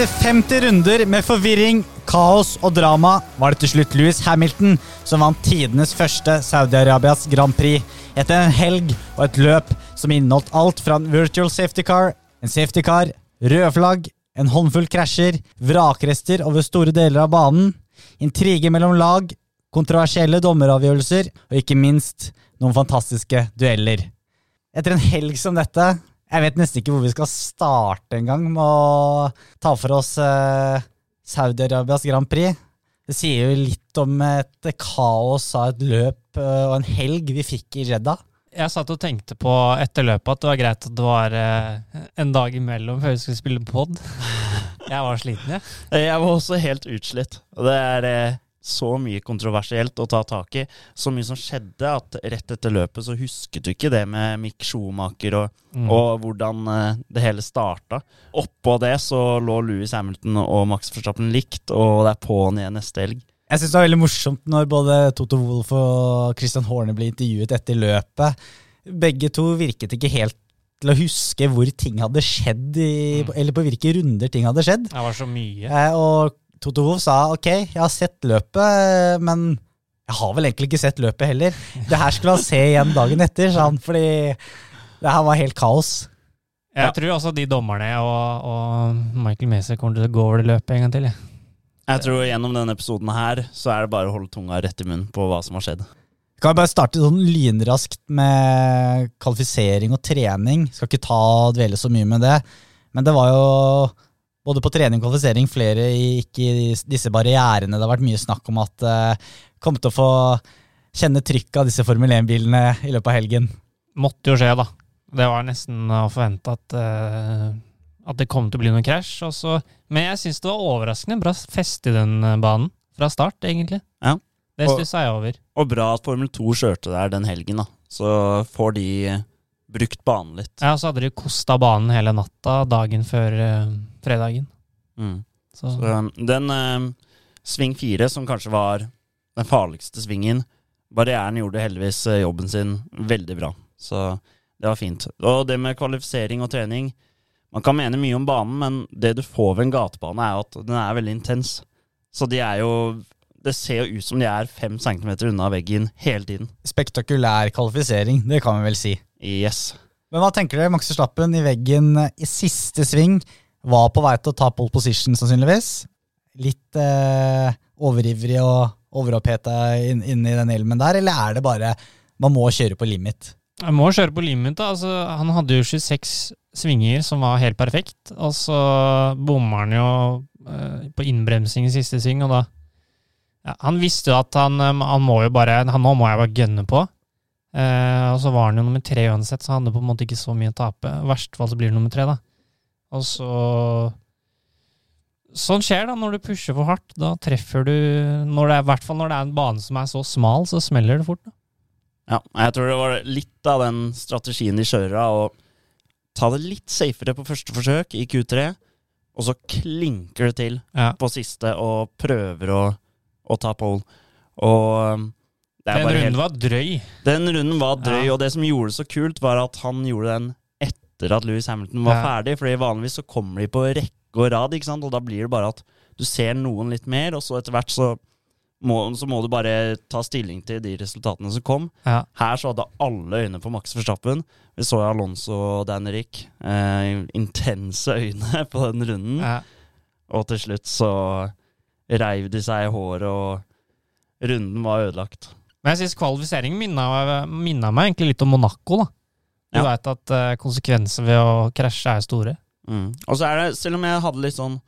Etter 50 runder med forvirring, kaos og drama var det til slutt Louis Hamilton som vant tidenes første Saudi-Arabias Grand Prix. Etter en helg og et løp som inneholdt alt fra en virtual safety car, en safety car, røde flagg, en håndfull krasjer, vrakrester over store deler av banen, intriger mellom lag, kontroversielle dommeravgjørelser og ikke minst noen fantastiske dueller. Etter en helg som dette jeg vet nesten ikke hvor vi skal starte engang med å ta for oss eh, Saudi-Arabias Grand Prix. Det sier jo litt om et kaos av et løp eh, og en helg vi fikk i Jeddah. Jeg satt og tenkte på etter løpet at det var greit at det var eh, en dag imellom før vi skulle spille pod. Jeg var sliten, jeg. Jeg var også helt utslitt. Og det er så mye kontroversielt å ta tak i. Så mye som skjedde at rett etter løpet så husket du ikke det med Mick Schumacher og, Mm. og hvordan eh, det hele starta. Oppå det så lå Louis Hamilton og Max Verstappen likt, og det er på'n igjen neste helg. Jeg syns det var veldig morsomt når både Toto Wolff og Christian Horne ble intervjuet etter løpet. Begge to virket ikke helt til å huske hvor ting hadde skjedd, i, eller på hvilke runder ting hadde skjedd. Det var så mye. Eh, og Toto Wolff sa ok, jeg har sett løpet, men jeg har vel egentlig ikke sett løpet heller. Det her skulle han se igjen dagen etter, sa han, fordi det her var helt kaos. Jeg Ja. tror også de dommerne og, og Michael Mazer kommer til å gå over det løpet en gang til. Jeg. Jeg tror gjennom denne episoden her så er det bare å holde tunga rett i munnen på hva som har skjedd. Vi kan bare starte sånn lynraskt med kvalifisering og trening. Skal ikke ta dvele så mye med det. Men det var jo både på trening og kvalifisering flere gikk i disse barrierene. Det har vært mye snakk om at uh, kom til å få kjenne trykket av disse Formel 1-bilene i løpet av helgen. Måtte jo skje, da. Det var nesten å forvente at, uh, at det kom til å bli noen krasj. Men jeg syns det var overraskende bra fest i den eh, banen fra start, egentlig. Ja. Det stussa jeg over. Og bra at Formel 2 kjørte der den helgen, da. Så får de brukt banen litt. Ja, så hadde de kosta banen hele natta dagen før eh, fredagen. Mm. Så, Så, den eh, sving fire, som kanskje var den farligste svingen Barrieren gjorde heldigvis uh, jobben sin veldig bra, så det var fint. Og det med kvalifisering og trening Man kan mene mye om banen, men det du får ved en gatebane, er at den er veldig intens. Så de er jo Det ser jo ut som de er fem centimeter unna veggen hele tiden. Spektakulær kvalifisering, det kan vi vel si. Yes. Men hva tenker dere? Max Verstappen i veggen i siste sving var på vei til å ta pole position, sannsynligvis. Litt eh, overivrig og overoppheta inn, inn i den elmen der, eller er det bare man må kjøre på limit? Man må kjøre på limit. da. Altså, han hadde jo 26 svinger som var helt perfekt, og så bommer han jo eh, på innbremsing i siste sving, og da ja, Han visste jo at han, eh, han må jo bare han, Nå må jeg bare gønne på. Eh, og så var han jo nummer tre uansett, så han hadde på en måte ikke så mye å tape. I verste fall så blir det nummer tre, da. Og så Sånn skjer da når du pusher for hardt. Da treffer du når det er, I hvert fall når det er en bane som er så smal, så smeller det fort. da. Ja, jeg tror det var litt av den strategien de kjører av, å ta det litt safere på første forsøk i Q3, og så klinker det til Ja. på siste og prøver å, å ta pole. Og um, Den runden helt, var drøy. den runden var drøy, Ja. og det som gjorde det så kult, var at han gjorde den etter at Louis Hamilton var Ja. ferdig, fordi vanligvis så kommer de på rekke og rad, ikke sant, og da blir det bare at du ser noen litt mer, og så etter hvert så må, så må du bare ta stilling til de resultatene som kom. Ja. Her så hadde alle øyne på Max Verstappen. Vi så Alonso og Dan Rick. Eh, intense øyne på den runden. Ja. Og til slutt så reiv de seg i håret, og runden var ødelagt. Men jeg syns kvalifiseringen minna, minna meg egentlig litt om Monaco. da. Du Ja. vet at uh, konsekvenser ved å krasje er store. Mm. Og så er det, selv om jeg hadde litt sånn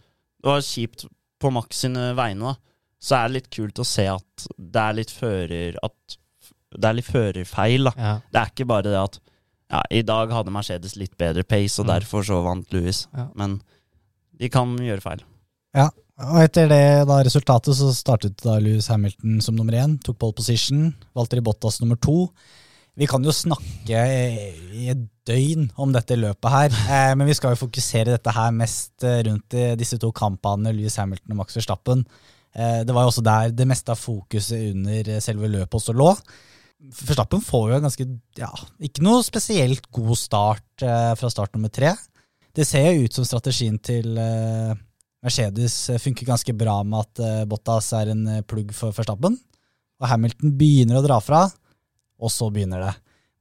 Det var kjipt på Max sine vegne, da, så er det litt kult å se at det er litt fører At det er litt førerfeil, da. Ja. Det er ikke bare det at ja, i dag hadde Mercedes litt bedre pace, og Mm. derfor så vant Louis. Ja. Men de kan gjøre feil. Ja, Og etter det da resultatet så startet da Lewis Hamilton som nummer én, tok pole position, Valtteri Bottas nummer to. Vi kan jo snakke i et døgn om dette løpet her, eh, men vi skal jo fokusere dette her mest eh, rundt i disse to kampene, Lewis Hamilton og Max Verstappen. Eh, det var jo også der det meste av fokuset under eh, selve løpet også lå. Verstappen får jo en ganske, ja, ikke noe spesielt god start eh, fra start nummer tre. Det ser jo ut som strategien til eh, Mercedes eh, funker ganske bra med at eh, Bottas er en eh, plugg for Verstappen. Og Hamilton begynner å dra fra, og så begynner det.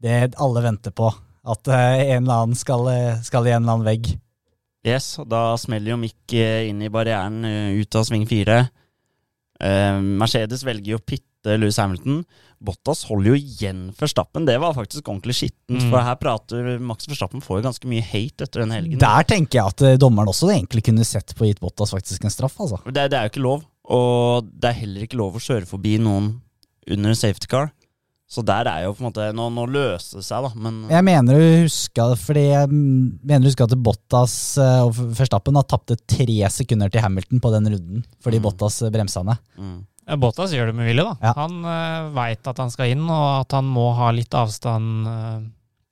Det alle venter på. At eh, en eller annen skal, eh, skal i en eller annen vegg. Yes, og da smeller jo Mick eh, inn i barrieren ut av sving fire. Mercedes velger jo å pitte Louis Hamilton. Bottas holder jo igjen Verstappen. Det var faktisk ordentlig skittent, Mm. for her prater Max Verstappen får jo ganske mye hate etter den helgen. Der tenker jeg at dommeren også egentlig kunne sett på gitt Bottas faktisk en straff, altså. Det, det er jo ikke lov, og det er heller ikke lov å kjøre forbi noen under en safety car. Så der er jo på en måte Nå, nå løser det seg, da, men Jeg mener du huska fordi jeg mener du huska at Bottas eh, og Verstappen har tapte tre sekunder til Hamilton på den runden fordi Mm. Bottas eh, bremsa ned. mm. Ja, Bottas gjør det med vilje, da. Ja. Han uh, veit at han skal inn, og at han må ha litt avstand uh,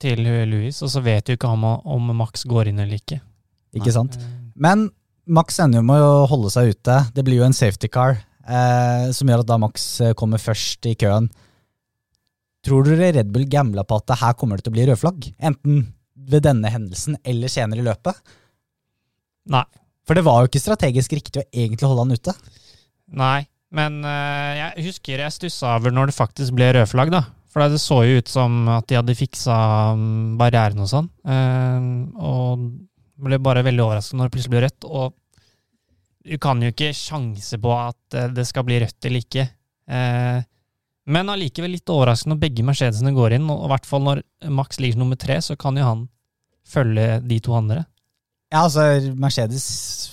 til Louis. Og så vet jo ikke han om, om Max går inn eller ikke. Ikke Nei. sant? Eh, Men Max ender jo med å holde seg ute. Det blir jo en safety car uh, som gjør at da Max eh, kommer først i køen. Tror dere Red Bull gambla på at her kommer det til å bli rødflagg? Enten ved denne hendelsen eller senere i løpet? Nei. For det var jo ikke strategisk riktig å egentlig holde han ute. Nei, men eh, jeg husker jeg stussa over når det faktisk ble rødflagg, da. For det så jo ut som at de hadde fiksa mm, barrieren og sånn. Eh, og ble bare veldig overrasket når det plutselig ble rødt. Og du kan jo ikke sjanse på at eh, det skal bli rødt eller ikke. Eh, men allikevel litt overraskende når begge Mercedesene går inn, og i hvert fall når Max ligger nummer tre, så kan jo han følge de to andre. Ja, altså Mercedes,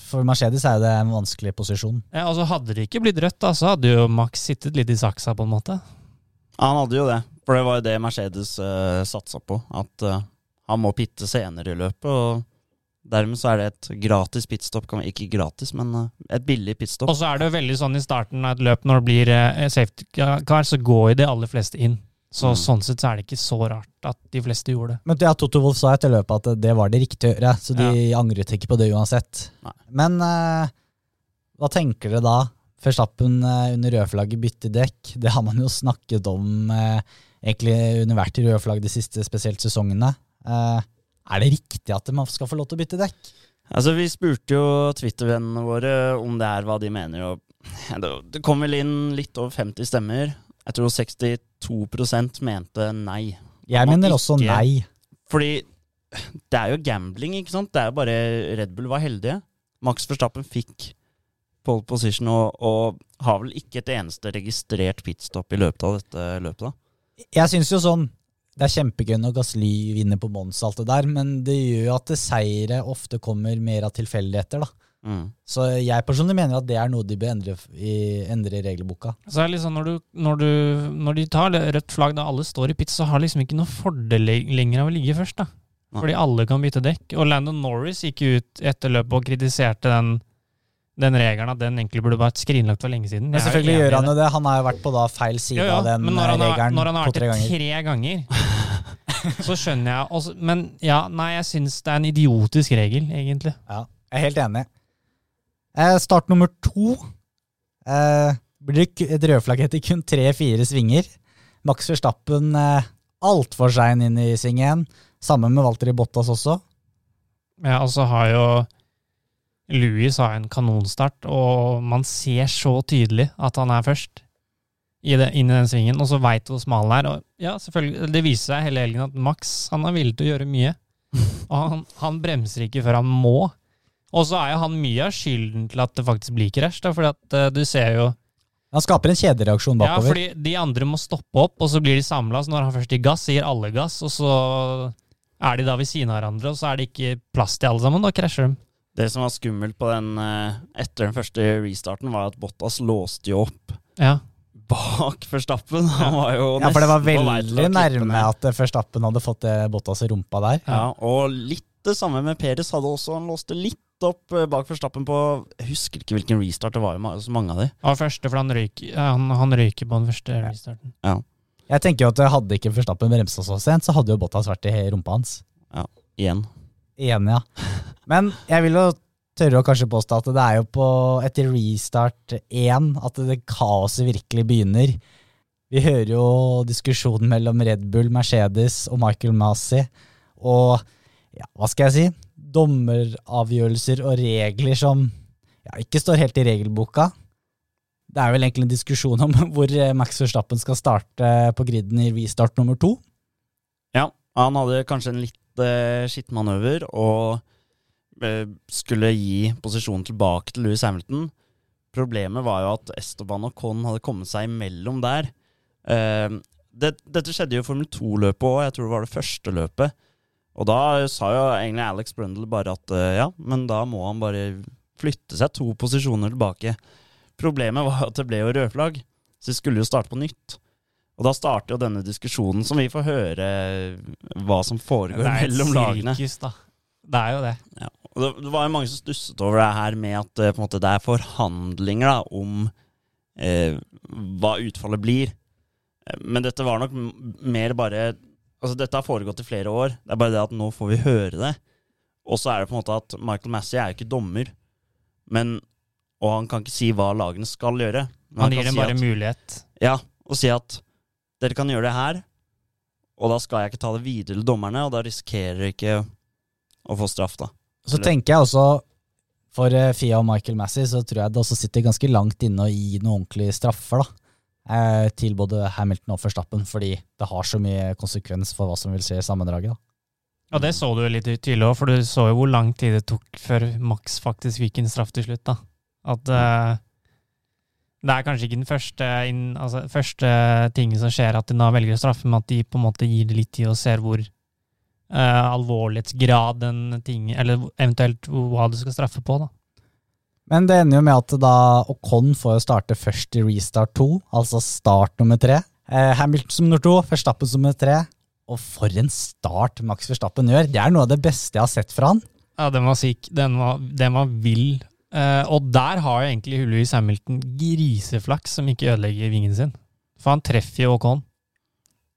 For Mercedes er det en vanskelig posisjon. Ja, altså Hadde det ikke blitt rødt, da, så hadde jo Max sittet litt i saksa, på en måte. Ja, Han hadde jo det, for det var jo det Mercedes uh, satsa på. At uh, han må pitte senere i løpet. og Dermed så er det et gratis pitstop. Ikke gratis, men eh, et billig pitstop. Og så er det jo veldig sånn i starten av et løp, når det blir eh, safety car, så går jo de aller fleste inn. Så Mm. sånn sett så er det ikke så rart at de fleste gjorde det. Men ja, Toto Wolff sa etter løpet at det var det riktige å gjøre, så de angret ikke på det uansett. Nei. Men uh, hva tenker dere da? Verstappen uh, under rødflagget bytter dekk. Det har man jo snakket om uh, egentlig under hvert rødflagg de siste spesielt sesongene. Eh, er det riktig at man skal få lov til å bytte dekk? Altså, Vi spurte jo Twitter-vennene våre om det er hva de mener. og Det, kom vel inn litt over 50 stemmer. Jeg tror 62 mente nei. Jeg mener også ikke- nei. Fordi det er jo gambling, ikke sant? Det er jo bare Red Bull var heldige. Max Verstappen fikk pole position og, og har vel ikke et eneste registrert pitstop i løpet av dette løpet. da. Jeg syns jo sånn Det er kjempegøy når Gasly vinner på Mons alt det der, men det gjør jo at det seire ofte kommer mer av tilfeldigheter, da. Mm. Så jeg personlig mener at det er noe de bør endre i, endre i regelboka. Så er det liksom når, du, når, du, når de tar rødt flagg da alle står i pit, så har liksom ikke noe fordel lenger av å ligge først. da. Nei. Fordi alle kan bytte dekk. Og Landon Norris gikk ut etter løpet og kritiserte den, den regelen at den egentlig burde vært skrinlagt for lenge siden. Men selvfølgelig gjør han jo det. Han har jo vært på da feil side jo, jo. av den men når tre ganger. har, når han har vært det tre ganger, så skjønner jeg også, Men ja, nei, jeg syns det er en idiotisk regel, egentlig. Ja, jeg er helt enig. Eh, start nummer to eh, blir et rødflagg etter kun tre-fire svinger. Max Verstappen eh, altfor sein inn i sving én. Sammen med Walter Bottas også. Ja, altså har jo Louis har en kanonstart, og man ser så tydelig at han er først i det, inn i den svingen, og så veit du hvor smal den er. Og ja, selvfølgelig, det viser seg hele helgen at Max han er villig til å gjøre mye. Og han, han bremser ikke før han må. Og så er jo han mye av skylden til at det faktisk blir krasj, da, fordi at eh, du ser jo Han skaper en kjedereaksjon bakover. Ja, fordi de andre må stoppe opp, og så blir de samla. Så når han først gir gass, så gir alle gass, og så er de da ved siden av hverandre, og så er det ikke plass til alle sammen. Da krasjer de. Det som var skummelt på den eh, etter den første restarten, var at Bottas låste jo opp Ja. bak Førstappen. Han var jo Ja, for det var veldig nærme at Førstappen hadde fått Bottas i rumpa der. Ja, og litt det samme med Peres hadde også. Han låste litt opp eh, bak Verstappen på Jeg husker ikke hvilken restart det var, så mange av de. Ja, første, for han røyker, han, han røyker på den første restarten. Ja. Jeg tenker jo at Hadde ikke Verstappen bremsa så sent, så hadde jo Bottas vært i rumpa hans. Ja, Igjen. Enig, ja. Men jeg vil jo tørre å kanskje påstå at det er jo på etter restart én at det kaoset virkelig begynner. Vi hører jo diskusjonen mellom Red Bull, Mercedes og Michael Masi. Og ja, hva skal jeg si? Dommeravgjørelser og regler som ja, ikke står helt i regelboka. Det er vel egentlig en diskusjon om hvor eh, Max Verstappen skal starte på griden i restart nummer to. Ja, han hadde kanskje en litt uh, skittmanøver og eh, skulle gi posisjonen tilbake til Louis Hamilton. Problemet var jo at Esteban og Con hadde kommet seg imellom der. Eh, det, dette skjedde jo Formel 2-løpet òg, jeg tror det var det første løpet. Og da sa jo egentlig Alex Brundle bare at ja, men da må han bare flytte seg to posisjoner tilbake. Problemet var at det ble jo rødflagg, så de skulle jo starte på nytt. Og da starter jo denne diskusjonen som vi får høre hva som foregår mellom lagene. sirkus, da. Det er jo det. Ja. Det, det var jo mange som stusset over det her med at eh, måte, det er forhandlinger da, om eh, hva utfallet blir. Eh, Men dette var nok mer bare Altså, dette har foregått i flere år. Det er bare det at nå får vi høre det. Og så er det på en måte at Michael Massey er jo ikke dommer, men Og han kan ikke si hva lagene skal gjøre. Han gir dem bare at, mulighet. Ja, og si at dere kan gjøre det her, og da skal jeg ikke ta det videre til dommerne, og da risikerer dere ikke å få straff, da. Så Eller- tenker jeg også, for eh, Fia og Michael Massey, så tror jeg det også sitter ganske langt inne å gi noen ordentlige straffer da, eh, til både Hamilton og Verstappen, fordi det har så mye konsekvens for hva som vil skje i sammendraget. da. Ja, det så du jo litt tydelig òg, for du så jo hvor lang tid det tok før Max faktisk fikk en straff til slutt. da. At eh, det er kanskje ikke den første, altså, første tingen som skjer at de da velger å straffe, men at de på en måte gir det litt tid og ser hvor uh, alvorlighetsgrad den ting, eller eventuelt hva du skal straffe på. da. Men det ender jo med at da Ocon får jo starte først i restart 2, altså start nummer tre. Eh, Hamilton som nummer to, Verstappen som nummer tre. Og for en start Max Verstappen gjør. Det er noe av det beste jeg har sett fra han. Ja, den var syk. Den var, den var vill. Eh, og der har jo egentlig Louis Hamilton griseflaks som ikke ødelegger vingen sin. For han treffer jo Ocon.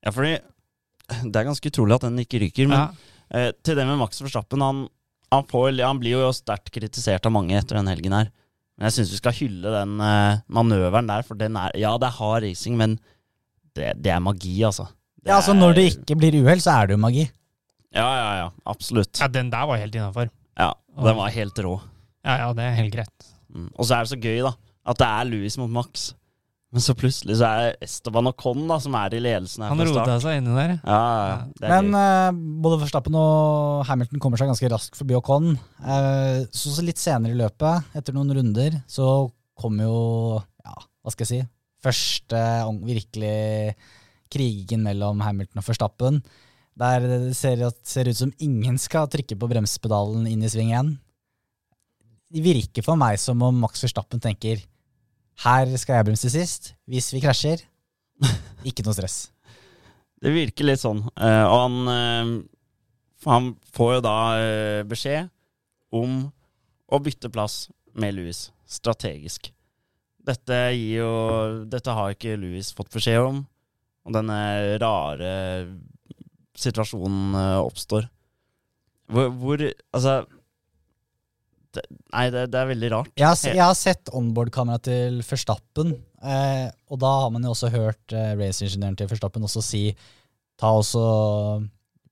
Ja, fordi det er ganske utrolig at den ikke ryker. Men Ja. uh, til det med Max Verstappen, han, han, får, han blir jo sterkt kritisert av mange etter den helgen her. Men jeg syns vi skal hylle den uh, manøveren der, for den er Ja, det er hard racing, men det, det er magi, altså. Det Ja, altså Når det ikke blir uhell, så er det jo magi. Ja, ja, ja. Absolutt. ja, den der var helt innafor. Ja, Den var helt rå. Ja, ja, det er helt greit. Mm. Og så er det så gøy, da, at det er Louis mot Max. Men så plutselig så er det Esteban og Con da, som er i ledelsen her Han fra rota seg inni der. Ja, ja, er Men eh, både Verstappen og Hamilton kommer seg ganske raskt forbi Ocon. Uh, så, så litt senere i løpet, etter noen runder, så kommer jo ja, hva skal jeg si første virkelig krigen mellom Hamilton og Verstappen. Der det ser, ser ut som ingen skal trykke på bremsepedalen inn i sving igjen. Det virker for meg som om Max Verstappen tenker her skal jeg bremse sist. Hvis vi krasjer, ikke noe stress. Det virker litt sånn. Eh, og han, eh, han får jo da eh, beskjed om å bytte plass med Louis, strategisk. Dette jo Dette har ikke Louis fått beskjed om, og denne rare situasjonen oppstår. Hvor, hvor Altså det, Nei, det, det er veldig rart. Jeg har, jeg har sett onboard-kamera til Forstappen eh, og da har man jo også hørt eh, raceingeniøren til Forstappen også si ta også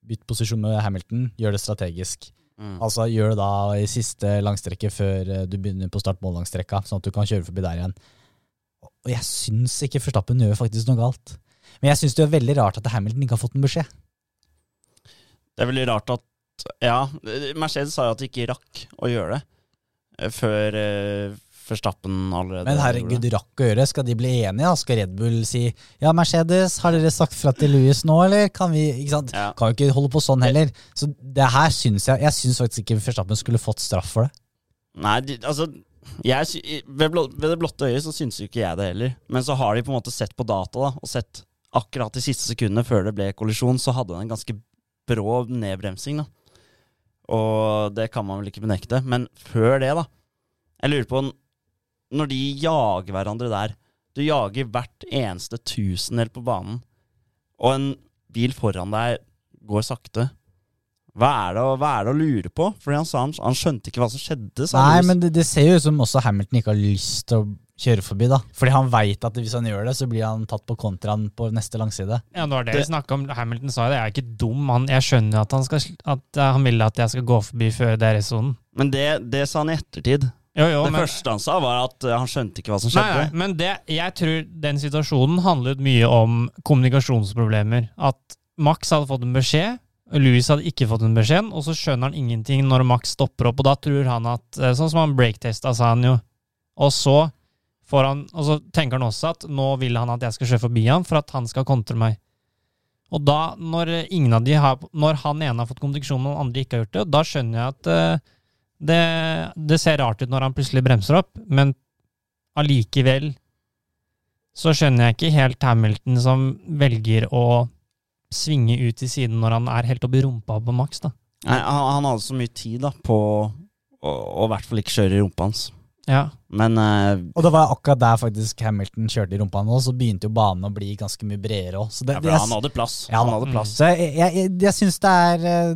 bytt posisjon med Hamilton, gjør det strategisk. Mm. Altså gjør det da i siste langstrekke før eh, du begynner på start-mål-langstrekka, sånn at du kan kjøre forbi der igjen. Og jeg syns ikke Forstappen gjør faktisk noe galt. Men jeg syns det er veldig rart at Hamilton ikke har fått en beskjed. Det er veldig rart at Ja, Mercedes sa jo at de ikke rakk å gjøre det eh, før forstappen Verstappen allerede Men herregud, det. rakk å gjøre. Skal de bli enige? Skal Red Bull si ja, Mercedes, har dere sagt fra til Louis nå, eller? Kan vi ikke sant? Ja. Kan jo ikke holde på sånn heller. Så det her syns jeg Jeg syns faktisk ikke Forstappen skulle fått straff for det. Nei, de, altså jeg, ved det blotte øyet så syns jo ikke jeg det heller. Men så har de på en måte sett på data da, og sett akkurat de siste sekundene før det ble kollisjon, så hadde den en ganske brå nedbremsing. da. Og det kan man vel ikke benekte. Men før det, da Jeg lurer på Når de jager hverandre der Du jager hvert eneste tusendel på banen, og en bil foran deg går sakte. Hva er, det, hva er det å lure på? Fordi han sa han, han skjønte ikke hva som skjedde. Nei, men det, det ser jo ut som også Hamilton ikke har lyst til å kjøre forbi, da. Fordi han veit at hvis han gjør det, så blir han tatt på kontraen på neste langside. Ja, det var det, Det- vi snakket om. Hamilton sa jo det. Jeg er ikke dum. Han, jeg skjønner at han, skal, at eh, han vil at jeg skal gå forbi før DRS-sonen. Men det, det sa han i ettertid. Jo, jo, det men, første han sa, var at eh, han skjønte ikke hva som nei, skjedde. nei, men det, jeg tror den situasjonen handlet mye om kommunikasjonsproblemer. At Max hadde fått en beskjed, Louis hadde ikke fått en beskjed, og så skjønner han ingenting når Max stopper opp, og da tror han at eh, Sånn som han breaktesta, sa han jo. Og så, han, og så tenker han også at nå vil han at jeg skal kjøre forbi ham for at han skal kontre meg. Og da, når har Når han ene har fått kommunikasjon, og andre ikke har gjort det, da skjønner jeg at uh, det, det ser rart ut når han plutselig bremser opp, men allikevel så skjønner jeg ikke helt Hamilton som velger å svinge ut til siden når han er helt oppi rumpa på maks, da. Nei, han, han hadde så mye tid da på å i hvert fall ikke kjøre i rumpa hans. Ja. Men uh, Og det var akkurat der faktisk Hamilton kjørte i rumpa nå, så begynte jo banen å bli ganske mye bredere òg. ja, han hadde plass. Ja, han hadde plass. Så jeg, jeg, jeg, jeg syns det er eh,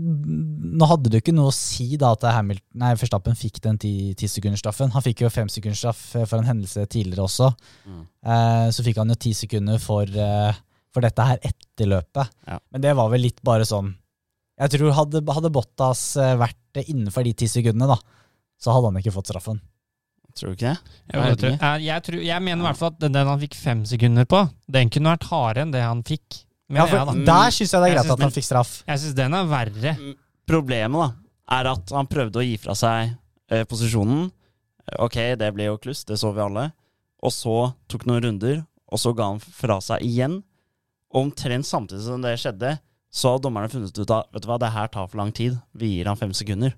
Nå hadde det jo ikke noe å si da at Hamilton, nei, Verstappen fikk den tisekundersstraffen. Han fikk jo femsekundersstraff for en hendelse tidligere også. Mm. Uh, så fikk han jo ti sekunder for, uh, for dette her etter løpet. Ja. Men det var vel litt bare sånn Jeg tror hadde, hadde Bottas eh, vært innenfor de ti sekundene, da, så hadde han ikke fått straffen. Tror du ikke det? Jeg, Jeg tror, jeg, jeg, tror, jeg mener i hvert fall at den han fikk fem sekunder på, den kunne vært hardere enn det han fikk. Ja, for jeg, da. Der syns jeg det er greit at han fikk straff. jeg syns den er verre. Problemet da, er at han prøvde å gi fra seg eh, posisjonen. Ok, det ble jo kluss, det så vi alle. Og så tok noen runder, og så ga han fra seg igjen. Og omtrent samtidig som det skjedde, så har dommerne funnet ut at vet du hva, det her tar for lang tid. Vi gir han fem sekunder.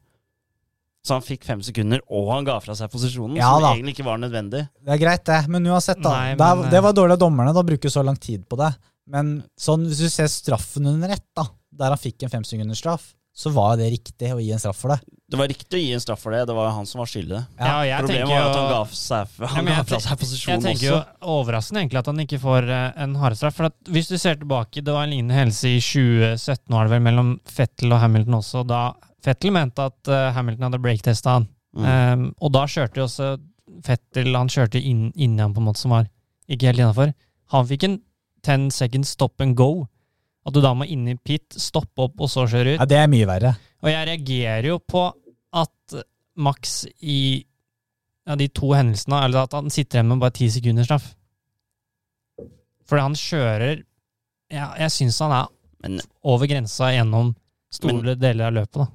Så han fikk fem sekunder, og han ga fra seg posisjonen, Ja som da. egentlig ikke var nødvendig. Det er greit, det. Men uansett, da. Nei, det, er, men, det eh, var dårlig av dommerne å bruke så lang tid på det. Men sånn, hvis du ser straffen under ett, da, der han fikk en femsekundersstraff, så var det riktig å gi en straff for det. Det var riktig å gi en straff for det, det var jo han som var skyldig. Ja, jeg Problemet var var at han jo- ga, seg, han ja, ga fra fra te- seg Jeg posisjonen også. jo også. overraskende egentlig at han ikke får en en hardstraff. For at hvis du ser tilbake, det var en lignende hendelse i 2017 var det vel, mellom Fettel og Hamilton også. Da Fettel mente at eh, Hamilton hadde breaktesta han. Mm. Um, og da kjørte jo også Fettel Han kjørte inn, inni han på en måte som var ikke helt innafor. Han fikk en 10 seconds stop and go. At du da må inn i pit, stoppe opp og så kjøre ut. Ja, Det er mye verre. Og jeg reagerer jo på at Max i ja, de to hendelsene, eller at han sitter igjen med bare ti sekunders straff. Fordi han kjører ja, Jeg syns han er Men over grensa gjennom store deler av løpet, da.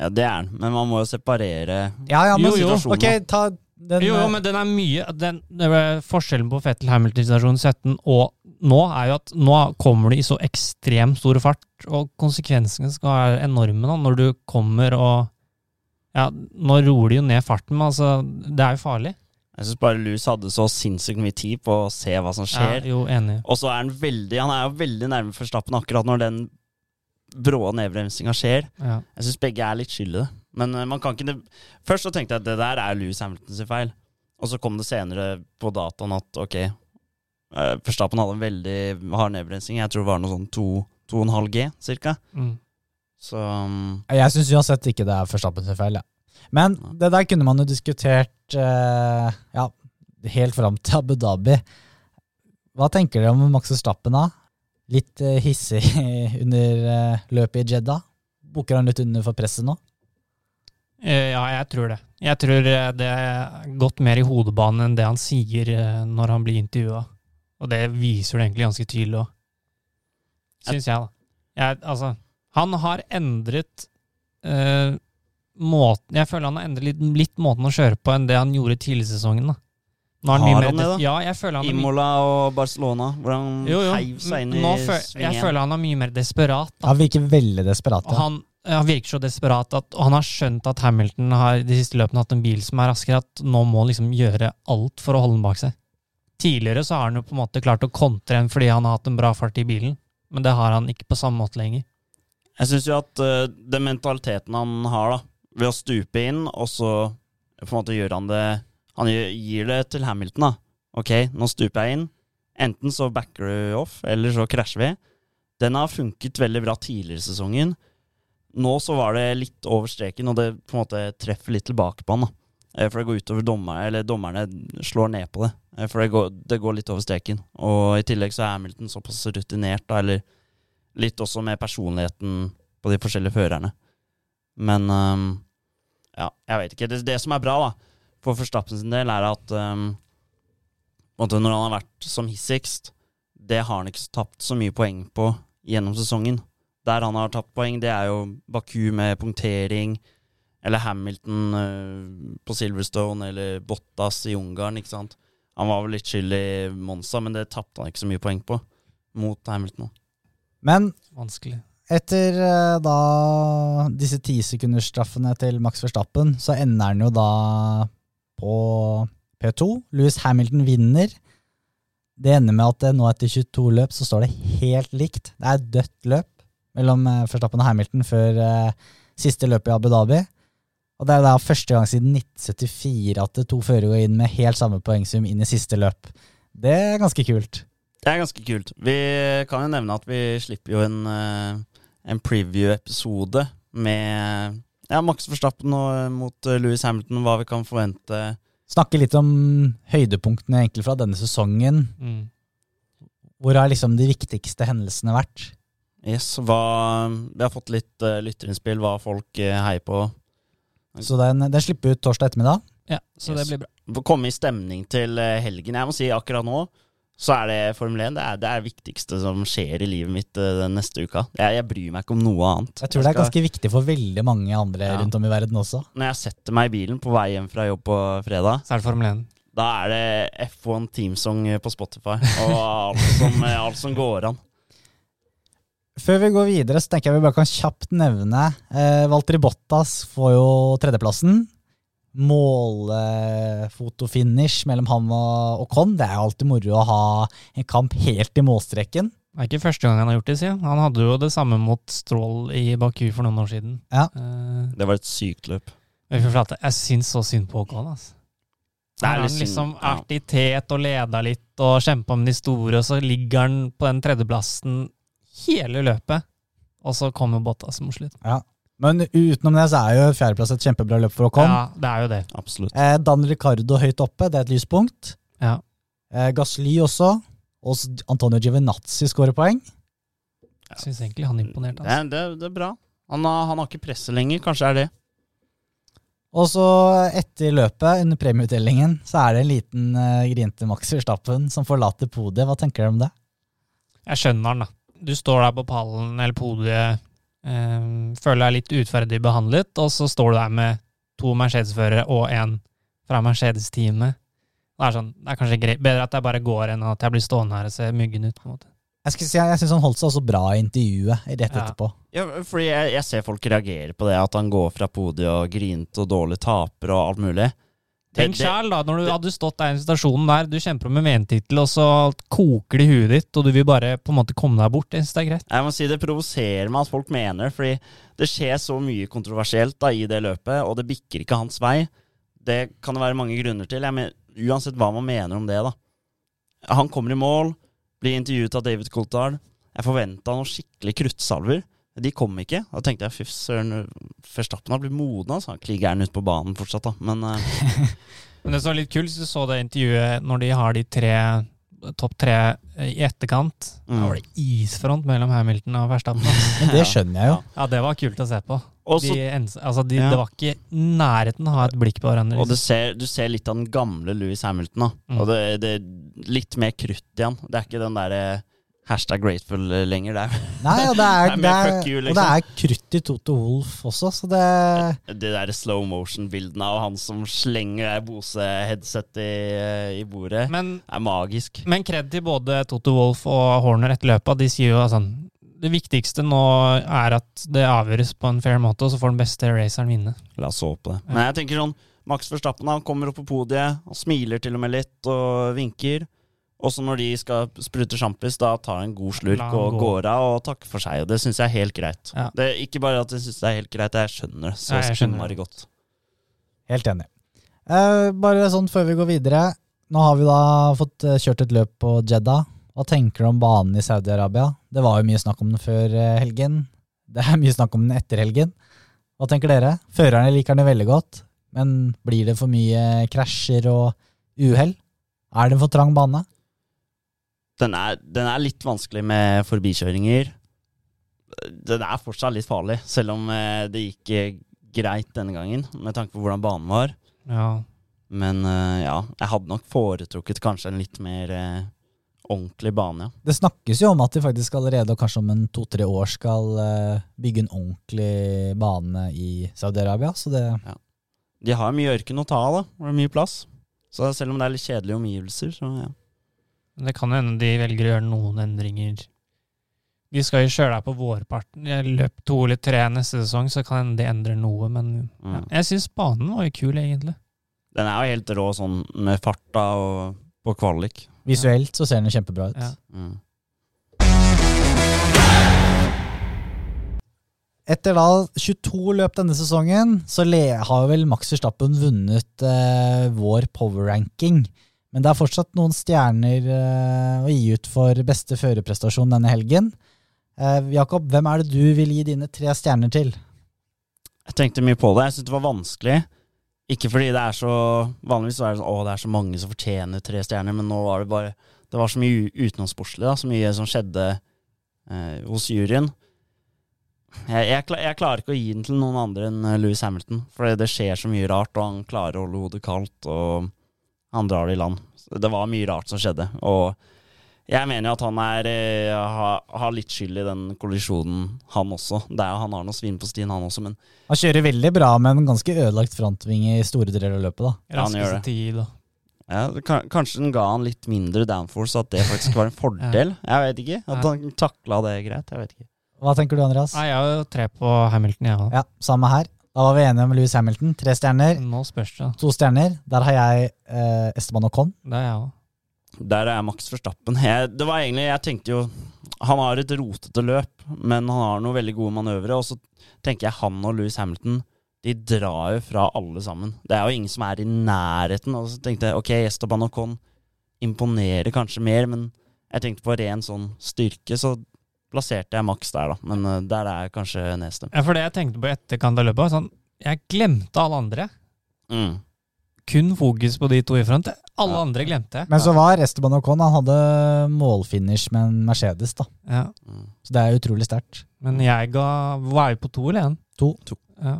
Ja, det er den, men man må jo separere Ja, ja, men Jo, jo. situasjonen. Ta den Jo, jo, eh, men den er mye den, det er Forskjellen på Fettel-Hamilton-situasjonen 17 og nå er jo at nå kommer du i så ekstremt stor fart, og konsekvensene skal være enorme da, når du kommer og Ja, nå roer de jo ned farten, men altså, det er jo farlig. Jeg syns bare Louis hadde så sinnssykt mye tid på å se hva som skjer. Ja, jo, enig. Og så er han veldig Han er jo veldig nærme Forstappen akkurat når den brå nedbremsinga skjer. Ja. Jeg syns begge er litt skyld i det. Men eh, man kan ikke Først så tenkte jeg at det der er Louis Hamilton sin feil. Og så kom det senere på dataen at ok, eh, Verstappen hadde en veldig hard nedbremsing. Jeg tror det var noe sånn 2,5 G cirka. Mm. Så Jeg syns uansett ikke det er Verstappen sin feil. Ja. Men det der kunne man jo diskutert eh, ja, helt fram til Abu Dhabi. Hva tenker dere om Max Verstappen da? Litt eh, hissig under eh, løpet i Jeddah? Bukker han litt under for presset nå? Eh, Ja, jeg tror det. Jeg tror det er gått mer i hodebanen enn det han sier når han blir intervjua. Og det viser det egentlig ganske tydelig òg. Syns jeg, da. Jeg, altså, han har endret eh, måten Jeg føler han har endret litt, litt måten å kjøre på enn det han gjorde tidlig i sesongen. da. Nå er Har mye han det, da? Ja, jeg føler han Imola og Barcelona, Hvordan jo, jo. heiv seg inn i svingen? jeg føler han er mye mer desperat. da. Han virker veldig desperat. Ja. han, han virker så desperat at og han har skjønt at Hamilton har de siste løpene hatt en bil som er raskere, at nå må han liksom gjøre alt for å holde den bak seg. Tidligere så har han jo på en måte klart å kontre en fordi han har hatt en bra fart i bilen, men det har han ikke på samme måte lenger. Jeg syns jo at uh, den mentaliteten han har, da, ved å stupe inn, og så på en måte gjør han det Han gir det til Hamilton, da. Ok, nå stuper jeg inn. Enten så backer du off, eller så krasjer vi. Den har funket veldig bra tidligere i sesongen. Nå så var det litt over streken, og det på en måte treffer litt tilbake på han. da. Eh, For det går utover dommerne, eller dommerne slår ned på det. Eh, For det går, det går litt over streken. Og i tillegg så er Hamilton såpass rutinert, da, eller litt også med personligheten på de forskjellige førerne. Men um, ja, jeg vet ikke. Det, det som er bra, da for Forstappen sin del, er at um, når han har vært som hissigst, det har han ikke tapt så mye poeng på gjennom sesongen. Der han har tapt poeng, det er jo Baku med punktering, eller Hamilton uh, på Silverstone, eller Bottas i Ungarn, ikke sant. Han var vel litt skyld i Monza, men det tapte han ikke så mye poeng på mot Hamilton. Men Vanskelig. etter uh, da disse tisekundersstraffene til Max Verstappen, så ender han jo da på P2. Louis Hamilton vinner. Det ender med at nå etter 22 løp så står det helt likt. Det er dødt løp mellom eh, Verstappen og Hamilton før eh, siste løp i Abu Dhabi. Og det er da første gang siden 1974 at det to førere går inn med helt samme poengsum inn i siste løp. Det er ganske kult. Det er ganske kult. Vi kan jo nevne at vi slipper jo en, eh, en preview-episode med ja, Max Verstappen og, eh, mot eh, Louis Hamilton, hva vi kan forvente. Snakke litt om høydepunktene egentlig fra denne sesongen. Mm. Hvor har liksom de viktigste hendelsene vært? Yes, hva, Vi har fått litt uh, lytterinnspill, hva folk uh, heier på. Så den, den slipper ut torsdag ettermiddag. Ja, så Yes. det blir bra. Komme i stemning til helgen. Jeg må si akkurat nå så er det Formel 1 det er det er det viktigste som skjer i livet mitt uh, den neste uka. Jeg, jeg bryr meg ikke om noe annet. Jeg tror det er skal- ganske viktig for veldig mange andre Ja. rundt om i verden også. Når jeg setter meg i bilen på vei hjem fra jobb på fredag, Så er det Formel 1. da er det F1 Teamsong på Spotify og alt som, alt som går an. Før vi går videre, så tenker jeg vi bare kan kjapt nevne eh, Valtteri Bottas får jo tredjeplassen. Målfotofinish mellom han og Ocon. Det er jo alltid moro å ha en kamp helt i målstreken. Det er ikke første gang han har gjort det, sier han. Hadde jo det samme mot Strål i Baku for noen år siden. Ja. Uh, Det var et sykt løp. jeg syns så synd på Ocon, altså. Det er Han litt liksom ja. vært i tet og leda litt og kjempa med de store, og så ligger han på den tredjeplassen hele løpet. Og så kommer Bottas mot slutt. Men utenom det så er jo fjerdeplass et kjempebra løp for å komme. Ja, det er jo det. Absolutt. Eh, Dan Ricardo høyt oppe, det er et lyspunkt. Ja. Eh, Gasly også. Og Antonio Giovinazzi skårer poeng. Jeg syns egentlig han imponerte. Altså. det, er- det er bra. Han har, han har ikke presset lenger, kanskje er det. Og så etter løpet, under premieutdelingen, så er det en liten uh, grinte Max Verstappen som forlater podiet. Hva tenker dere om det? Jeg skjønner han, da. Du står der på pallen eller podiet, eh, føler deg litt utferdig behandlet, og så står du der med to Mercedes-førere og en fra Mercedes-teamet. Det er, sånn, det er kanskje greit, bedre at jeg bare går enn at jeg blir stående her og ser myggen ut. på en måte. Jeg, si, jeg syns han holdt seg også bra i intervjuet rett Ja. etterpå. Ja, fordi jeg, jeg ser folk reagere på det, at han går fra podiet og grinte og dårlig taper og alt mulig. Tenk sjæl, da, når du hadde stått der i situasjonen der, du kjemper om en VM-tittel, og så koker det i huet ditt, og du vil bare på en måte komme deg bort. Jeg synes det er greit. Jeg må si Det provoserer meg at folk mener fordi det skjer så mye kontroversielt da i det løpet, og det bikker ikke hans vei. Det kan det være mange grunner til. Jeg mener, uansett hva man mener om det, da. Han kommer i mål, blir intervjuet av David Coulthard. Jeg forventa noen skikkelig kruttsalver. De kom ikke. Da tenkte jeg fy søren, Verstappen har blitt moden. Altså. Han ligger gjerne ute på banen fortsatt, da. Men uh... Men det som var litt kult, du så det intervjuet når de har de tre topp tre i etterkant. Mm. Da var det isfront mellom Hamilton og Verstappen. det skjønner jeg jo. Ja, det var kult å se på. Også, De, altså de, Ja. Det var ikke nærheten å ha et blikk på hverandre. Og det liksom. ser, du ser litt av den gamle Louis Hamilton. da Mm. Og det, det er litt mer krutt igjen. Det er ikke den derre hashtag grateful lenger. Det Nei, og det er, Det er er, you, og det liksom. er krutt i Toto Wolff også, så det det der slow motion-bildene av han som slenger Bose-headset i, i bordet. Men, er magisk. men kred til både Toto Wolff og Horner etter løpet. De sier jo sånn Det viktigste nå er at det avgjøres på en fair måte, og så får den beste raceren vinne. La oss håpe det. Ja. Men jeg tenker sånn Max Verstappen han kommer opp på podiet, han smiler til og med litt og vinker. Og så når de skal sprute sjampis, da tar en god slurk og gå. går av og takker for seg. Og det syns jeg er helt greit. Ja. Det er ikke bare at jeg syns det er helt greit, jeg skjønner det så innmari godt. Helt enig. Eh, bare sånn før vi går videre. Nå har vi da fått eh, kjørt et løp på Jeddah. Hva tenker du om banen i Saudi-Arabia? Det var jo mye snakk om den før eh, helgen. Det er mye snakk om den etter helgen. Hva tenker dere? Førerne liker den veldig godt, men blir det for mye krasjer og uhell? Er det en for trang bane? Den er, den er litt vanskelig med forbikjøringer. Den er fortsatt litt farlig, selv om eh, det gikk eh, greit denne gangen, med tanke på hvordan banen var. Ja. Men eh, ja, jeg hadde nok foretrukket kanskje en litt mer ordentlig bane, ja. Det snakkes jo om at de faktisk allerede, og kanskje om en to-tre år, skal bygge en ordentlig bane i Saudi-Arabia. Så det ja. De har mye ørken å ta av, da. Og det er mye plass. Så selv om det er litt kjedelige omgivelser, så ja. Men Det kan hende de velger å gjøre noen endringer. De skal jo kjøre deg på vårparten. I løp to eller tre neste sesong, så kan hende de endrer noe, men ja. Mm. jeg syns banen var jo kul, egentlig. Den er jo helt rå sånn med farta og på kvalik. visuelt så ser den kjempebra ut. Ja. Mm. Etter da 22 løp denne sesongen, så har vel Max Verstappen vunnet eh, vår power ranking. Men det er fortsatt noen stjerner eh, å gi ut for beste førerprestasjon denne helgen. Eh, Jakob, hvem er det du vil gi dine tre stjerner til? Jeg tenkte mye på det. Jeg syntes det var vanskelig. Ikke fordi det er så Vanligvis er det sånn Å, det er så mange som fortjener tre stjerner, men nå var det bare Det var så mye utenomsportslig. Så mye som skjedde eh, hos juryen. Jeg, jeg, jeg klarer ikke å gi den til noen andre enn eh, Louis Hamilton. For det skjer så mye rart, og han klarer å holde hodet kaldt, og han drar det i land. Så det var mye rart som skjedde. Og jeg mener jo at han er, eh, har, har litt skyld i den kollisjonen, han også. Det er, han har noe svin på stien, han også, men Han kjører veldig bra med en ganske ødelagt frontvinge i store deler av løpet. da. Ja, han gjør det. tid Ja, Kanskje den ga han litt mindre downforce, at det faktisk var en fordel. Jeg vet ikke. At han takla det greit. Jeg vet ikke. Hva tenker du, Andreas? Nei, jeg har jo tre på Hamilton, jeg òg. Ja, Samme her. Da var vi enige om Louis Hamilton. Tre stjerner. Nå spørs det. To stjerner. Der har jeg eh, Esteban Ocon. Det er jeg òg. Der er Max Verstappen. Jeg, det var egentlig, jeg tenkte jo Han har et rotete løp, men han har noen veldig gode manøvre. Og så tenker jeg han og Louis Hamilton De drar jo fra alle sammen. Det er jo ingen som er i nærheten. Og så tenkte jeg ok, Esteban Ocon imponerer kanskje mer, men jeg tenkte på ren sånn styrke, så plasserte jeg maks der, da. Men eh, der er jeg kanskje nedstemt. Ja, for det jeg tenkte på i etterkant av løpet, var sånn Jeg glemte alle andre. Mm. Kun fokus på de to i front. Alle Ja. andre glemte jeg. Men så var Esteban Ocon Han hadde målfinish med en Mercedes. da. Ja. Mm. Så det er utrolig sterkt. Men jeg ga Var jeg på to eller én? To. To. Ja.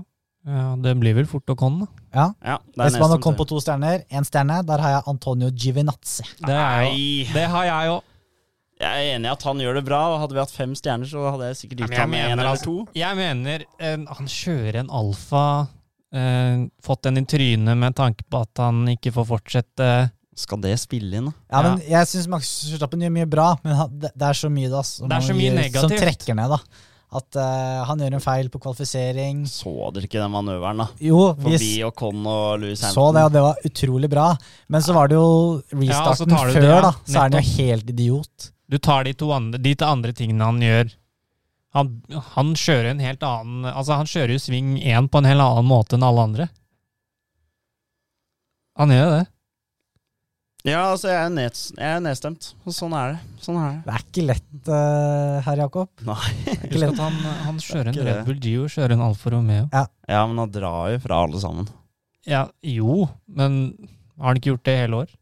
ja, det blir vel fort Ocon, da. Ja. Ja, Esteban Ocon på to stjerner. Én stjerne. Der har jeg Antonio Givinazzi. Det, er jo- det har jeg òg. Jeg er enig i at han gjør det bra, og hadde vi hatt fem stjerner, så hadde jeg sikkert gitt ham en eller to. Jeg mener en, han kjører en alfa. Eh, fått den i trynet med tanke på at han ikke får fortsette. Skal det spille inn, da? Ja, Ja. men Jeg syns Max Verstappen gjør mye bra, men han, det, det er så mye da, som, Det er så mye gjør- som trekker ned. da. At uh, han gjør en feil på kvalifisering. Så dere ikke den manøveren, da? Jo, vi Forbi Ocon og Louis så Hampton. det, og det var utrolig bra. Men så var det jo så restarten ja, du før, det, ja. da. Så er han jo helt idiot. Du tar de to andre, de to andre tingene han gjør. Han, han kjører en helt annen Altså, han kjører jo sving én på en helt annen måte enn alle andre. Han gjør jo det. Ja, altså, jeg er, ned, jeg er nedstemt. Og Sånn er det. Sånn er det. Det er ikke lett, uh, herr Jakob. Nei. Husk at han, han kjører en Red. Bull Gio, kjører en Alfa Romeo. Ja, men han drar jo fra alle sammen. Ja, jo, men har han ikke gjort det i hele år?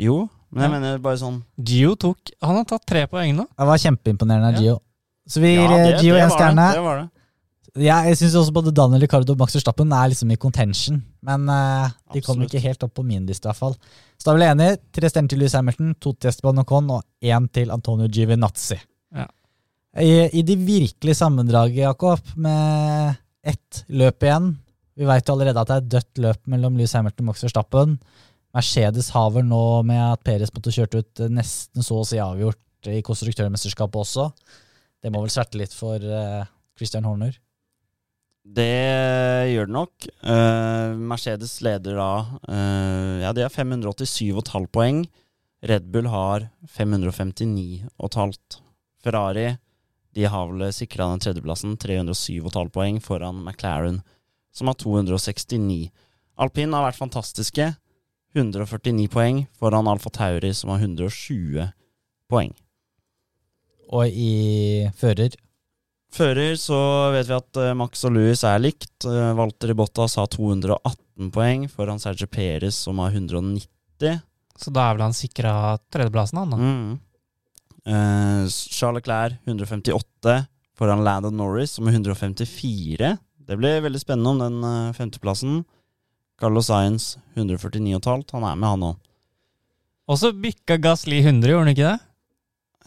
Jo, men jeg Ja. mener bare sånn Gio tok Han har tatt tre poeng nå. Det var kjempeimponerende av Gio. Så vi gir Ja, eh, det- Gio én en stjerne. Det, det var det. Ja, jeg syns også både Daniel Ricardo og Max Verstappen er liksom i contention. Men uh, de kommer ikke helt opp på min liste, i hvert fall. Så da er vi enige. Tre stjerner til Louis Hamilton, to til Esteban Ocon og én til Antonio Giovinazzi. Ja. I, I det virkelige sammendraget, Jakob, med ett løp igjen Vi veit allerede at det er dødt løp mellom Louis Hamilton og Max Verstappen. Mercedes har vel nå med at Perez måtte kjørt ut eh, nesten så å si avgjort i konstruktørmesterskapet også. Det må vel sverte litt for eh, Christian Horner. Det gjør det nok. Uh, Mercedes leder da uh, Ja, de har 587,5 poeng. Red Bull har 559,5. Ferrari de har vel sikra den tredjeplassen, 307,5 poeng, foran McLaren, som har 269. Alpin har vært fantastiske. 149 poeng foran Alfa Tauri, som har 120 poeng. Og i fører Fører så vet vi at eh, Max og Louis er likt. Uh, Walter Bottas har 218 poeng foran Sergio Perez, som har 190. Så da er vel han sikra tredjeplassen, han da. Mm. Uh, Charles Leclerc 158 foran Landon Norris, som er 154. Det blir veldig spennende om den uh, femteplassen. Carlos Sainz 149,5. Han er med, han òg. Og så bykka Gasli 100, gjorde han ikke det?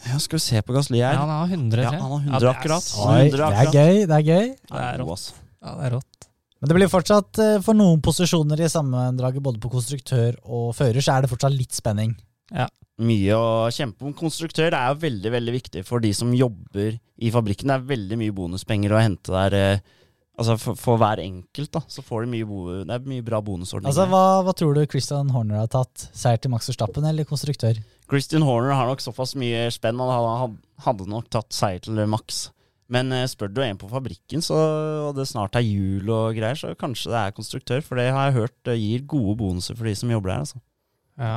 Ja, skal vi se på Gasli Ja, han har 100, Ja, han har 100 Ja, det akkurat. Oi, 100 det er akkurat. gøy. det er gøy. Det er rått. Ja, det er rått. Men det blir fortsatt eh, for noen posisjoner i sammendraget, både på konstruktør og fører, så er det fortsatt litt spenning. Ja. Mye å kjempe om. Konstruktør er jo veldig veldig viktig for de som jobber i fabrikken. Det er veldig mye bonuspenger å hente der. Altså For, for hver enkelt da, så får de mye, bo, det er mye bra bonusordninger. Altså, hva, hva tror du Christian Horner har tatt? Seier til Max Verstappen eller konstruktør? Christian Horner har nok såpass mye spenn. Han hadde- nok tatt seier til Max. Men eh, spør du en på fabrikken, så, og det snart er jul og greier, så kanskje det er konstruktør. For det har jeg hørt gir gode bonuser for de som jobber der. Altså. Ja,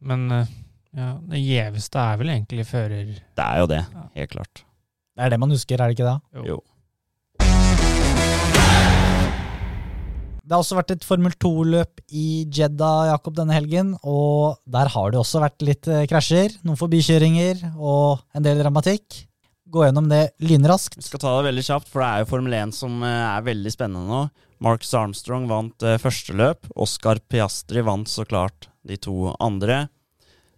men eh, ja, det gjeveste er vel egentlig fører... Det er jo det, helt klart. Det er det man husker, er det ikke det? Jo. Det har også vært et Formel 2-løp i Jeddah Jakob, denne helgen, og der har det også vært litt eh, krasjer, noen forbikjøringer og en del dramatikk. Gå gjennom det lynraskt. Vi skal ta det veldig kjapt, for det er jo Formel 1 som eh, er veldig spennende nå. Marcus Armstrong vant eh, første løp. Oscar Piastri vant så klart de to andre.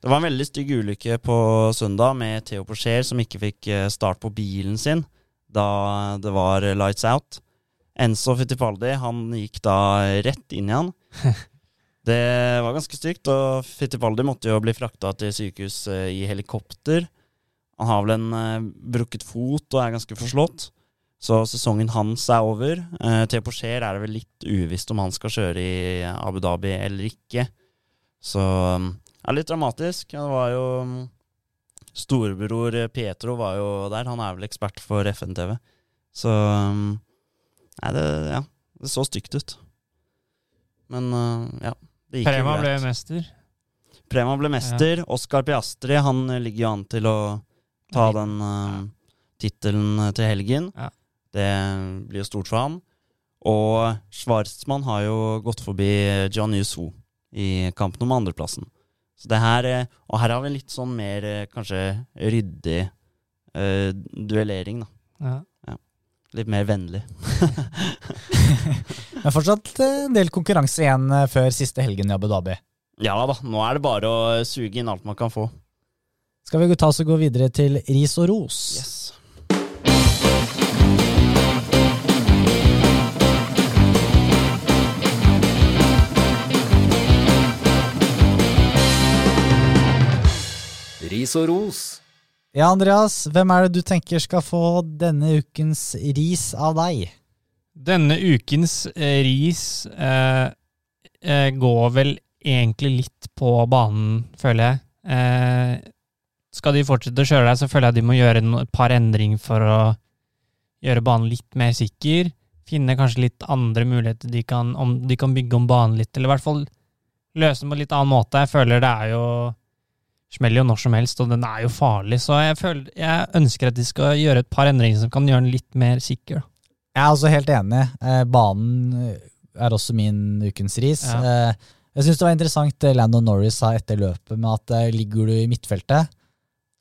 Det var en veldig stygg ulykke på søndag med Theo Porcher som ikke fikk start på bilen sin da det var lights out. Enzo Fittipaldi han gikk da rett inn i han. Det var ganske stygt, og Fittipaldi måtte jo bli frakta til sykehus eh, i helikopter. Han har vel en eh, brukket fot og er ganske forslått. Så sesongen hans er over. Eh, Theo Porcher er det vel litt uvisst om han skal kjøre i Abu Dhabi eller ikke. Så det er litt dramatisk. Det var jo um, Storebror Pietro var jo der. Han er vel ekspert for FN-TV. Så um, Nei, det, ja, det så stygt ut. Men uh, ja. Det gikk jo Prema ble mester. Prema ble mester. Oscar Piastri han eh, ligger jo an til å ta den uh, tittelen til helgen. Ja. Det blir jo stort for ham. Og Schwarzmann har jo gått forbi John Yusu i kampen om andreplassen. Så det her, eh, og her har vi en litt sånn mer eh, kanskje ryddig uh, duellering, da. Ja. Litt mer vennlig. Men fortsatt eh, en del konkurranse igjen eh, før siste helgen i Abu Dhabi. Ja da, nå er det bare å suge inn alt man kan få. Skal vi ta oss og gå videre til ris og ros? Yes. Ris og ros. Ja, Andreas, hvem er det du tenker skal få denne ukens ris av deg? Denne ukens eh, ris eh, eh, går vel egentlig litt på banen, føler jeg. Eh, skal de fortsette å kjøre der, så føler jeg de må gjøre et par endringer for å gjøre banen litt mer sikker. Finne kanskje litt andre muligheter de kan, om de kan bygge om banen litt, eller i hvert fall løse den på en litt annen måte. Jeg føler det er jo Smeller jo når som helst, og den er jo farlig, så jeg, føler, jeg ønsker at de skal gjøre et par endringer som kan gjøre den litt mer sikker. Jeg er også helt enig. Eh, banen er også min ukens ris. Ja. Eh, jeg syns det var interessant det Landon Norris sa etter løpet, med at eh, ligger du i midtfeltet,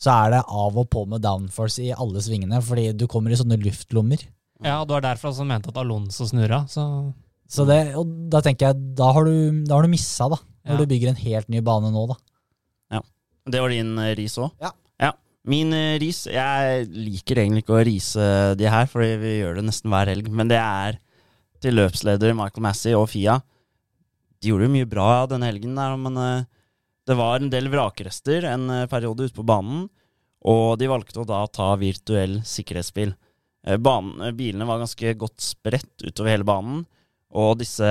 så er det av og på med downforce i alle svingene, fordi du kommer i sånne luftlommer. Ja, og det var derfor han mente at Alonso snurra, så Så det, og da tenker jeg, da har du, da har du missa, da. Når Ja. du bygger en helt ny bane nå, da. Det var din eh, ris òg? Ja. Min eh, ris Jeg liker egentlig ikke å rise de her, fordi vi gjør det nesten hver helg. Men det er til løpsleder Michael Massey og Fia. De gjorde jo mye bra denne helgen, der, men eh, det var en del vrakrester en periode ute på banen. Og de valgte å da ta virtuell sikkerhetsbil. Banen, bilene var ganske godt spredt utover hele banen. Og disse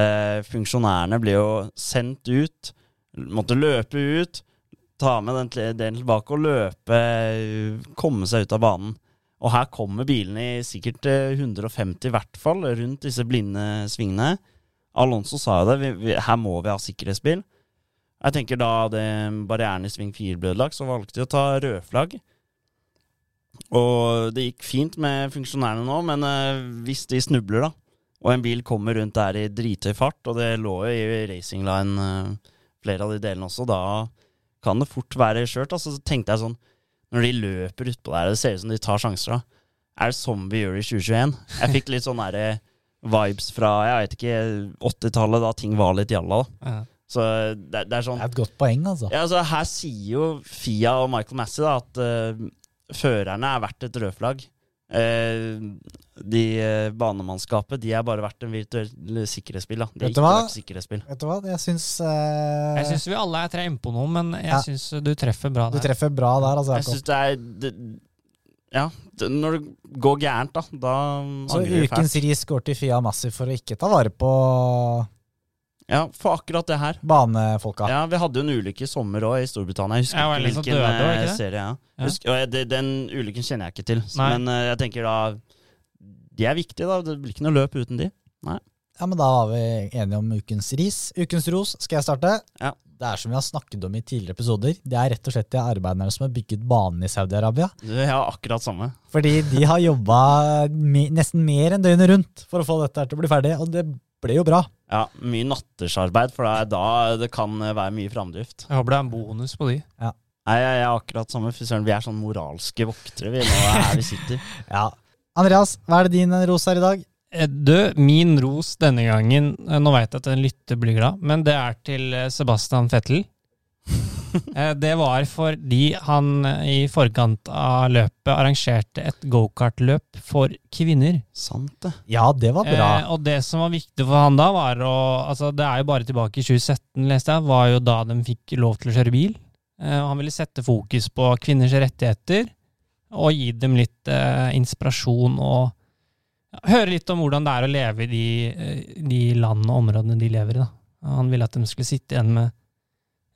funksjonærene ble jo sendt ut, måtte løpe ut, ta med den delen tilbake og løpe, eh, komme seg ut av banen. Og her kommer bilene i sikkert eh, 150 i hvert fall, rundt disse blinde svingene. Alonso sa jo det, vi, vi, her må vi ha sikkerhetsbil. Jeg tenker da det barrieren i sving 4 ble ødelagt, så valgte de å ta rødflagg. Og det gikk fint med funksjonærene nå, men uh, hvis de snubler, da, og en bil kommer rundt der i drithøy fart, og det lå jo i racing line uh, flere av de delene også, da kan det fort være skjørt. Altså, så tenkte jeg sånn, når de løper utpå der, det ser ut som de tar sjanser, da. Er det sånn vi gjør det i 2021? Jeg fikk litt sånn derre vibes fra jeg vet ikke, 80-tallet, da ting var litt jalla. da. Ja. Så det, det er sånn Det er et godt poeng, altså. ja, altså, Her sier jo Fia og Michael Massey da, at uh, førerne er verdt et rødflagg. Uh, de uh, banemannskapet de er bare verdt en virtuell sikkerhetsspill. da De er Vet du hva? sikkerhetsspill. Vet du hva, jeg syns eh, Jeg syns vi alle er tre innpå noe, men jeg Ja. syns du treffer bra der. du treffer bra der, altså. Jeg synes det er det, Ja, det, når det går gærent, da, da Så ukens ris går til Fia Massi for å ikke ta vare på Ja, for akkurat det her. banefolka. Ja, Vi hadde jo en ulykke i sommer òg, i Storbritannia. Jeg husker Ja, ikke hvilken døde eh, ikke serie. Ja. Ja. Husk, og jeg- det, den ulykken kjenner jeg ikke til, Nei. men eh, jeg tenker da De er viktige, da. Det blir ikke noe løp uten de. Ja, men da var vi enige om ukens ris. Ukens ros skal jeg starte. Ja. Det er som vi har snakket om i tidligere episoder. Det er rett og slett de arbeiderne som har bygget banen i Saudi-Arabia. Ja, akkurat samme. Fordi de har jobba nesten mer enn døgnet rundt for å få dette her til å bli ferdig, og det ble jo bra. Ja, Mye nattersarbeid, for det er da det kan være mye framdrift. Jeg håper det er en bonus på de. Nei, jeg, jeg har akkurat samme. Fy vi er sånn moralske voktere, vi, nå er her vi sitter. Ja. Andreas, hva er det din ros her i dag? Eh, Du, min ros denne gangen eh, Nå veit jeg at en lytter blir glad, men det er til eh, Sebastian Vettel. Eh, Det var fordi han eh, i forkant av løpet arrangerte et gokartløp for kvinner. Sant det. Ja, det var bra. Eh, og det som var viktig for han da, var å Altså, det er jo bare tilbake i 2017, leste jeg, var jo da de fikk lov til å kjøre bil. Eh, og han ville sette fokus på kvinners rettigheter, og gi dem litt eh, inspirasjon og høre litt om hvordan det er å leve i de, eh, de landene og områdene de lever i. da. Han ville at de skulle sitte igjen med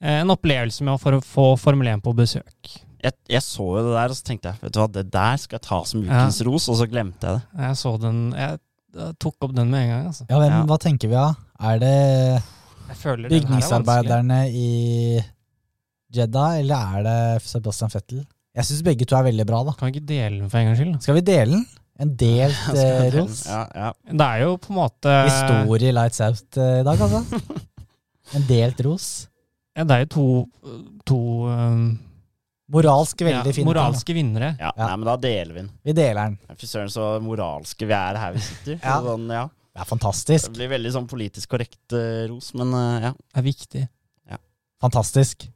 en opplevelse med å få Formel 1 på besøk. Jeg, jeg så jo det der, og så tenkte jeg vet du hva, det der skal jeg ta som ukens ros, og så glemte jeg det. Jeg så den Jeg eh, tok opp den med en gang, altså. Ja, hvem, Ja. Hva tenker vi av? Er det er bygningsarbeiderne i Jeddah, eller er det Sebastian Fettel? Jeg syns begge to er veldig bra, da. Kan vi ikke dele den for en gangs skyld? Skal vi dele den? En delt eh, ros? Ja, ja. Det er jo på en måte Historie Lights Out eh, i dag, altså. En delt ros. Ja, det er jo to, to um, Moralsk veldig ja, fine. moralske vinnere. ja. Ja. Nei, men da deler vi den. Vi deler den. Fy søren, så moralske vi er her vi sitter. Ja. Sånn, ja. Det er fantastisk. Det blir veldig sånn politisk korrekt uh, ros, men uh, ja. Det er viktig. Fantastisk.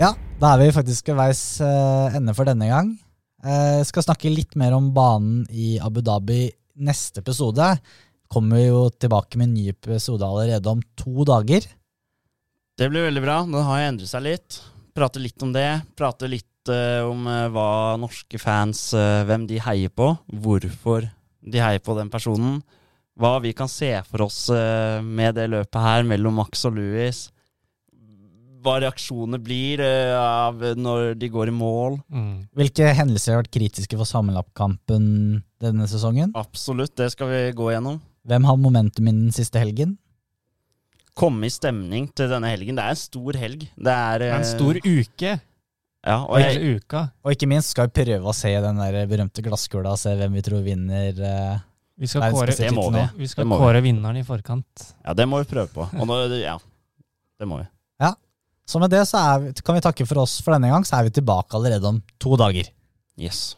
Ja, da er vi faktisk ved veis uh, ende for denne gang. Jeg skal snakke litt mer om banen i Abu Dhabi neste episode. Kommer jo tilbake med en ny episode allerede om to dager. Det blir veldig bra. Den har jo endret seg litt. Prate litt om det. Prate litt uh, om uh, hva norske fans uh, Hvem de heier på. Hvorfor de heier på den personen. Hva vi kan se for oss med det løpet her mellom Max og Louis. Hva reaksjonene blir av når de går i mål. Mm. Hvilke hendelser har vært kritiske for sammenlappkampen denne sesongen? Absolutt, det skal vi gå gjennom. Hvem har momentum i den siste helgen? Komme i stemning til denne helgen. Det er en stor helg. Det er eh, En stor uke. Ja, og jeg, Hele uka. Og ikke minst skal vi prøve å se den der berømte glasskula se hvem vi tror vinner. eh, Vi skal Nei, kåre, må vi. vi skal vi. kåre vinneren i forkant. ja, det må vi prøve på. Og nå, ja, det må vi. Så med det så er vi, kan vi takke for oss for denne gang, så er vi tilbake allerede om to dager. Yes.